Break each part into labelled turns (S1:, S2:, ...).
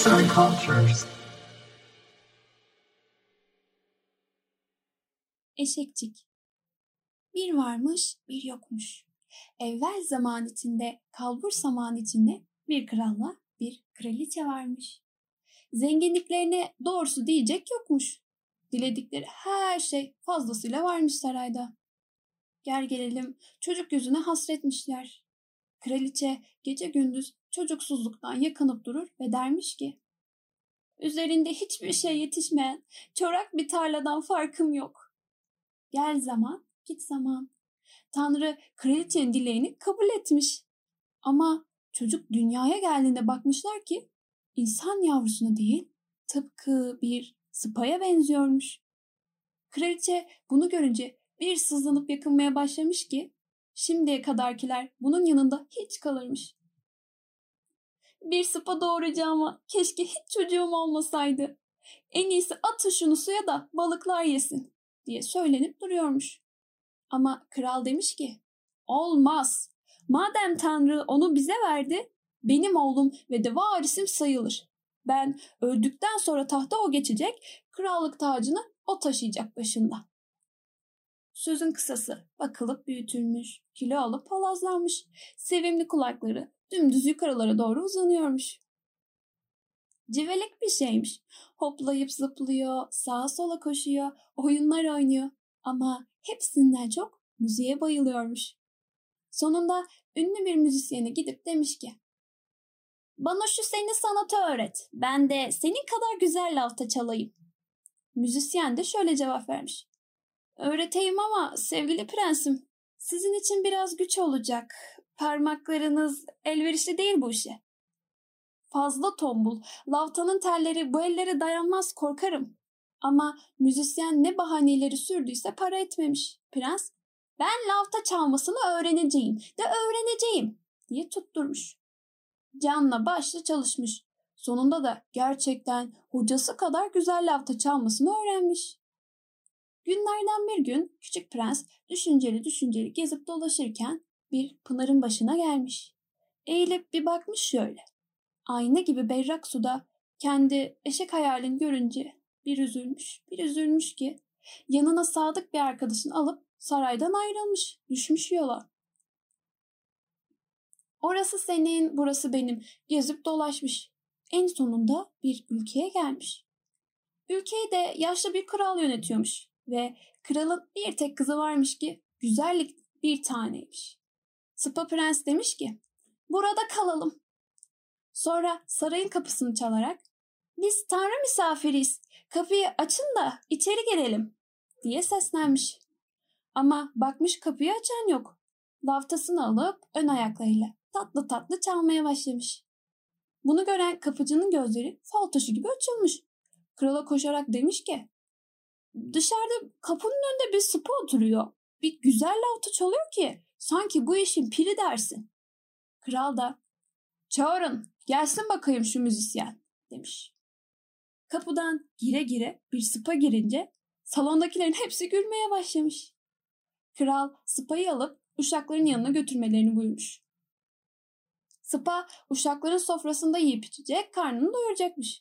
S1: Arts and Cultures. Eşekçik Bir varmış, bir yokmuş. Evvel zaman içinde, kalbur zaman içinde bir kralla bir kraliçe varmış. Zenginliklerine doğrusu diyecek yokmuş. Diledikleri her şey fazlasıyla varmış sarayda. Gel gelelim çocuk yüzüne hasretmişler. Kraliçe gece gündüz çocuksuzluktan yakınıp durur ve dermiş ki Üzerinde hiçbir şey yetişmeyen çorak bir tarladan farkım yok. Gel zaman, git zaman. Tanrı kraliçenin dileğini kabul etmiş. Ama çocuk dünyaya geldiğinde bakmışlar ki insan yavrusuna değil tıpkı bir sıpaya benziyormuş. Kraliçe bunu görünce bir sızlanıp yakınmaya başlamış ki şimdiye kadarkiler bunun yanında hiç kalırmış. Bir sıpa doğuracağıma keşke hiç çocuğum olmasaydı. En iyisi atın şunu suya da balıklar yesin diye söylenip duruyormuş. Ama kral demiş ki olmaz. Madem Tanrı onu bize verdi benim oğlum ve de varisim sayılır. Ben öldükten sonra tahta o geçecek, krallık tacını o taşıyacak başında. Sözün kısası bakılıp büyütülmüş, kilo alıp palazlanmış, sevimli kulakları dümdüz yukarılara doğru uzanıyormuş. Civelek bir şeymiş. Hoplayıp zıplıyor, sağa sola koşuyor, oyunlar oynuyor ama hepsinden çok müziğe bayılıyormuş. Sonunda ünlü bir müzisyene gidip demiş ki bana şu seni sanatı öğret. Ben de senin kadar güzel lavta çalayım. Müzisyen de şöyle cevap vermiş. Öğreteyim ama sevgili prensim sizin için biraz güç olacak. Parmaklarınız elverişli değil bu işe. Fazla tombul, lavtanın telleri bu ellere dayanmaz korkarım. Ama müzisyen ne bahaneleri sürdüyse para etmemiş. Prens, ben lavta çalmasını öğreneceğim de öğreneceğim diye tutturmuş. Canla başla çalışmış. Sonunda da gerçekten hocası kadar güzel lavta çalmasını öğrenmiş. Günlerden bir gün küçük prens düşünceli düşünceli gezip dolaşırken bir pınarın başına gelmiş. Eğilip bir bakmış şöyle. Ayna gibi berrak suda kendi eşek hayalini görünce bir üzülmüş, bir üzülmüş ki yanına sadık bir arkadaşını alıp saraydan ayrılmış, düşmüş yola. Orası senin, burası benim. Gezip dolaşmış. En sonunda bir ülkeye gelmiş. Ülkeyi de yaşlı bir kral yönetiyormuş ve kralın bir tek kızı varmış ki güzellik bir taneymiş. Sıpa prens demiş ki burada kalalım. Sonra sarayın kapısını çalarak biz tanrı misafiriyiz kapıyı açın da içeri gelelim diye seslenmiş. Ama bakmış kapıyı açan yok. Laftasını alıp ön ayaklarıyla tatlı tatlı çalmaya başlamış. Bunu gören kapıcının gözleri fal taşı gibi açılmış. Krala koşarak demiş ki dışarıda kapının önünde bir sıpa oturuyor. Bir güzel lavta çalıyor ki sanki bu işin piri dersin. Kral da çağırın gelsin bakayım şu müzisyen demiş. Kapıdan gire gire bir sıpa girince salondakilerin hepsi gülmeye başlamış. Kral sıpayı alıp uşakların yanına götürmelerini buyurmuş. Sıpa uşakların sofrasında yiyip içecek, karnını doyuracakmış.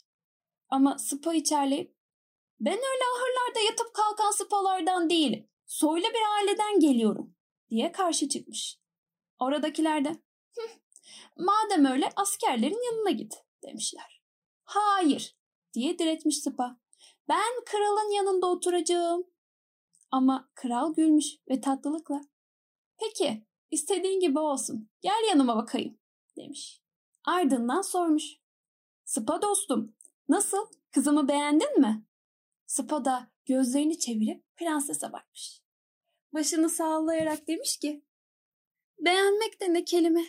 S1: Ama Sıpa içerleyip ben öyle ahırlarda yatıp kalkan sıpalardan değilim. Soylu bir aileden geliyorum diye karşı çıkmış. Oradakiler de madem öyle askerlerin yanına git demişler. Hayır diye diretmiş Sıpa. Ben kralın yanında oturacağım. Ama kral gülmüş ve tatlılıkla. Peki istediğin gibi olsun gel yanıma bakayım demiş. Ardından sormuş. Sıpa dostum, nasıl? Kızımı beğendin mi? Sıpa da gözlerini çevirip prensese bakmış. Başını sallayarak demiş ki, beğenmek de ne kelime.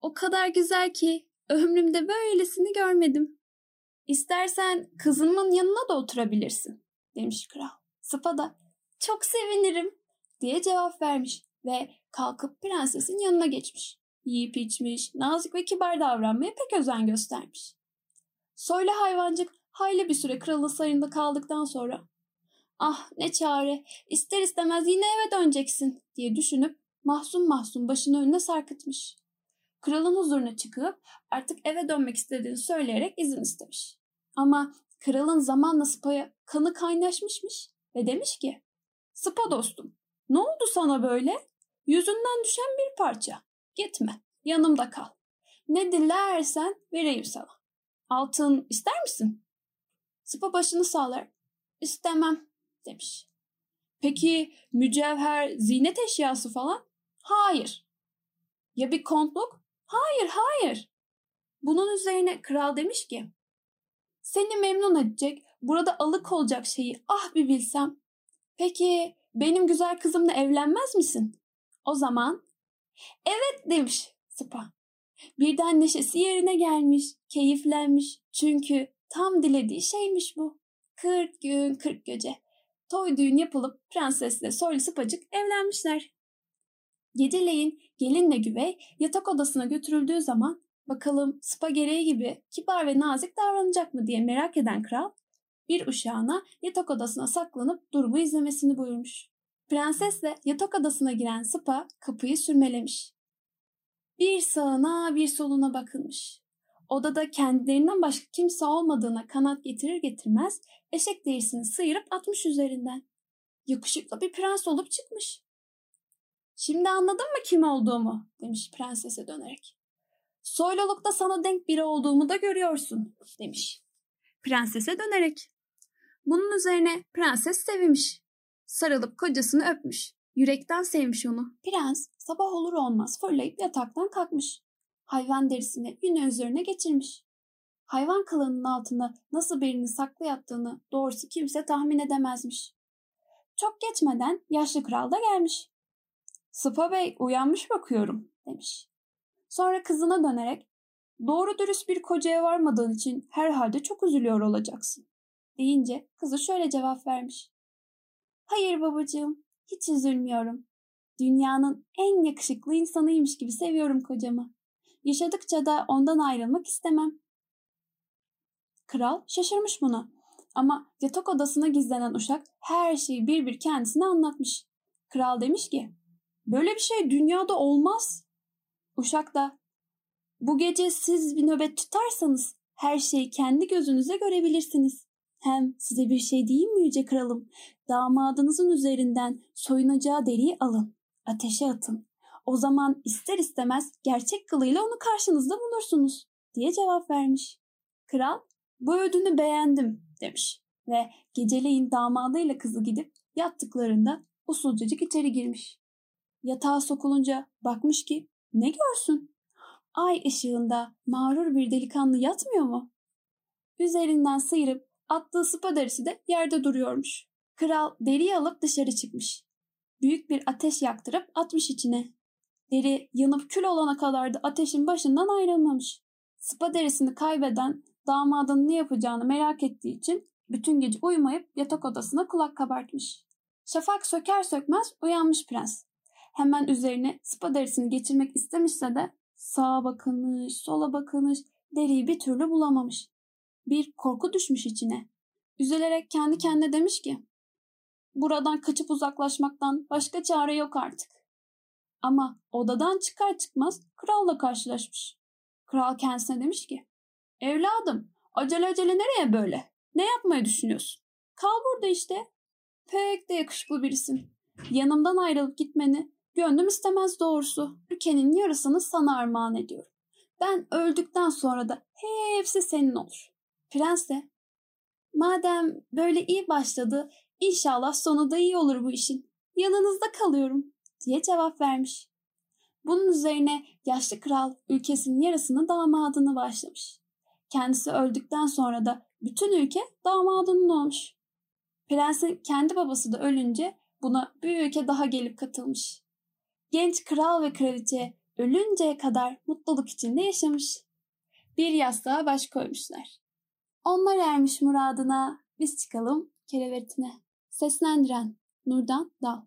S1: O kadar güzel ki ömrümde böylesini görmedim. İstersen kızımın yanına da oturabilirsin demiş kral. Sıpa da çok sevinirim diye cevap vermiş ve kalkıp prensesin yanına geçmiş yiyip içmiş, nazik ve kibar davranmaya pek özen göstermiş. Soylu hayvancık hayli bir süre kralın sarayında kaldıktan sonra ah ne çare ister istemez yine eve döneceksin diye düşünüp mahzun mahzun başını önüne sarkıtmış. kralın huzuruna çıkıp artık eve dönmek istediğini söyleyerek izin istemiş. Ama kralın zamanla Spa'ya kanı kaynaşmışmış ve demiş ki Spa dostum ne oldu sana böyle? Yüzünden düşen bir parça. Gitme yanımda kal. Ne dilersen vereyim sana. Altın ister misin? Spa başını sağlar. İstemem demiş. Peki mücevher, zinet eşyası falan? Hayır. Ya bir kontluk? Hayır, hayır. Bunun üzerine kral demiş ki, seni memnun edecek, burada alık olacak şeyi ah bir bilsem. Peki benim güzel kızımla evlenmez misin? O zaman evet demiş Sıpa. Birden neşesi yerine gelmiş, keyiflenmiş. Çünkü tam dilediği şeymiş bu. Kırk gün kırk gece. Toy düğün yapılıp prensesle soylu sıpacık evlenmişler. Geceleyin gelinle güvey yatak odasına götürüldüğü zaman bakalım sıpa gereği gibi kibar ve nazik davranacak mı diye merak eden kral bir uşağına yatak odasına saklanıp durumu izlemesini buyurmuş. Prensesle yatak odasına giren sıpa kapıyı sürmelemiş. Bir sağına bir soluna bakılmış. Odada kendilerinden başka kimse olmadığına kanat getirir getirmez eşek derisini sıyırıp atmış üzerinden. Yakışıklı bir prens olup çıkmış. Şimdi anladın mı kim olduğumu? demiş prensese dönerek. Soylulukta sana denk biri olduğumu da görüyorsun demiş. Prensese dönerek. Bunun üzerine prenses sevmiş. Sarılıp kocasını öpmüş. Yürekten sevmiş onu. Prens sabah olur olmaz fırlayıp yataktan kalkmış. Hayvan derisini yine üzerine geçirmiş. Hayvan kılığının altında nasıl birini saklı yattığını doğrusu kimse tahmin edemezmiş. Çok geçmeden yaşlı kral da gelmiş. Sıpa Bey uyanmış bakıyorum demiş. Sonra kızına dönerek doğru dürüst bir kocaya varmadığın için herhalde çok üzülüyor olacaksın deyince kızı şöyle cevap vermiş. Hayır babacığım hiç üzülmüyorum. Dünyanın en yakışıklı insanıymış gibi seviyorum kocamı. Yaşadıkça da ondan ayrılmak istemem. Kral şaşırmış buna. Ama yatak odasına gizlenen uşak her şeyi bir bir kendisine anlatmış. Kral demiş ki, böyle bir şey dünyada olmaz. Uşak da, bu gece siz bir nöbet tutarsanız her şeyi kendi gözünüze görebilirsiniz. Hem size bir şey diyeyim mi yüce kralım? Damadınızın üzerinden soyunacağı deriyi alın, ateşe atın. O zaman ister istemez gerçek kılıyla onu karşınızda bulursunuz diye cevap vermiş. Kral bu ödünü beğendim demiş ve geceleyin damadıyla kızı gidip yattıklarında usulcacık içeri girmiş. Yatağa sokulunca bakmış ki ne görsün? Ay ışığında mağrur bir delikanlı yatmıyor mu? Üzerinden sıyırıp attığı sıpa derisi de yerde duruyormuş. Kral deriyi alıp dışarı çıkmış. Büyük bir ateş yaktırıp atmış içine. Deri yanıp kül olana kadar da ateşin başından ayrılmamış. Sıpa derisini kaybeden damadının ne yapacağını merak ettiği için bütün gece uyumayıp yatak odasına kulak kabartmış. Şafak söker sökmez uyanmış prens. Hemen üzerine sıpa derisini geçirmek istemişse de sağa bakınış, sola bakınış, deriyi bir türlü bulamamış. Bir korku düşmüş içine. Üzülerek kendi kendine demiş ki, buradan kaçıp uzaklaşmaktan başka çare yok artık. Ama odadan çıkar çıkmaz kralla karşılaşmış. Kral kendisine demiş ki, evladım acele acele nereye böyle? Ne yapmayı düşünüyorsun? Kal burada işte. Pek de yakışıklı birisin. Yanımdan ayrılıp gitmeni gönlüm istemez doğrusu. Ülkenin yarısını sana armağan ediyorum. Ben öldükten sonra da hepsi senin olur. Prens de madem böyle iyi başladı inşallah sonu da iyi olur bu işin. Yanınızda kalıyorum diye cevap vermiş. Bunun üzerine yaşlı kral ülkesinin yarısını damadını başlamış. Kendisi öldükten sonra da bütün ülke damadının olmuş. Prensin kendi babası da ölünce buna bir ülke daha gelip katılmış. Genç kral ve kraliçe ölünceye kadar mutluluk içinde yaşamış. Bir yastığa baş koymuşlar. Onlar ermiş muradına, biz çıkalım kerevetine. Seslendiren Nurdan Dal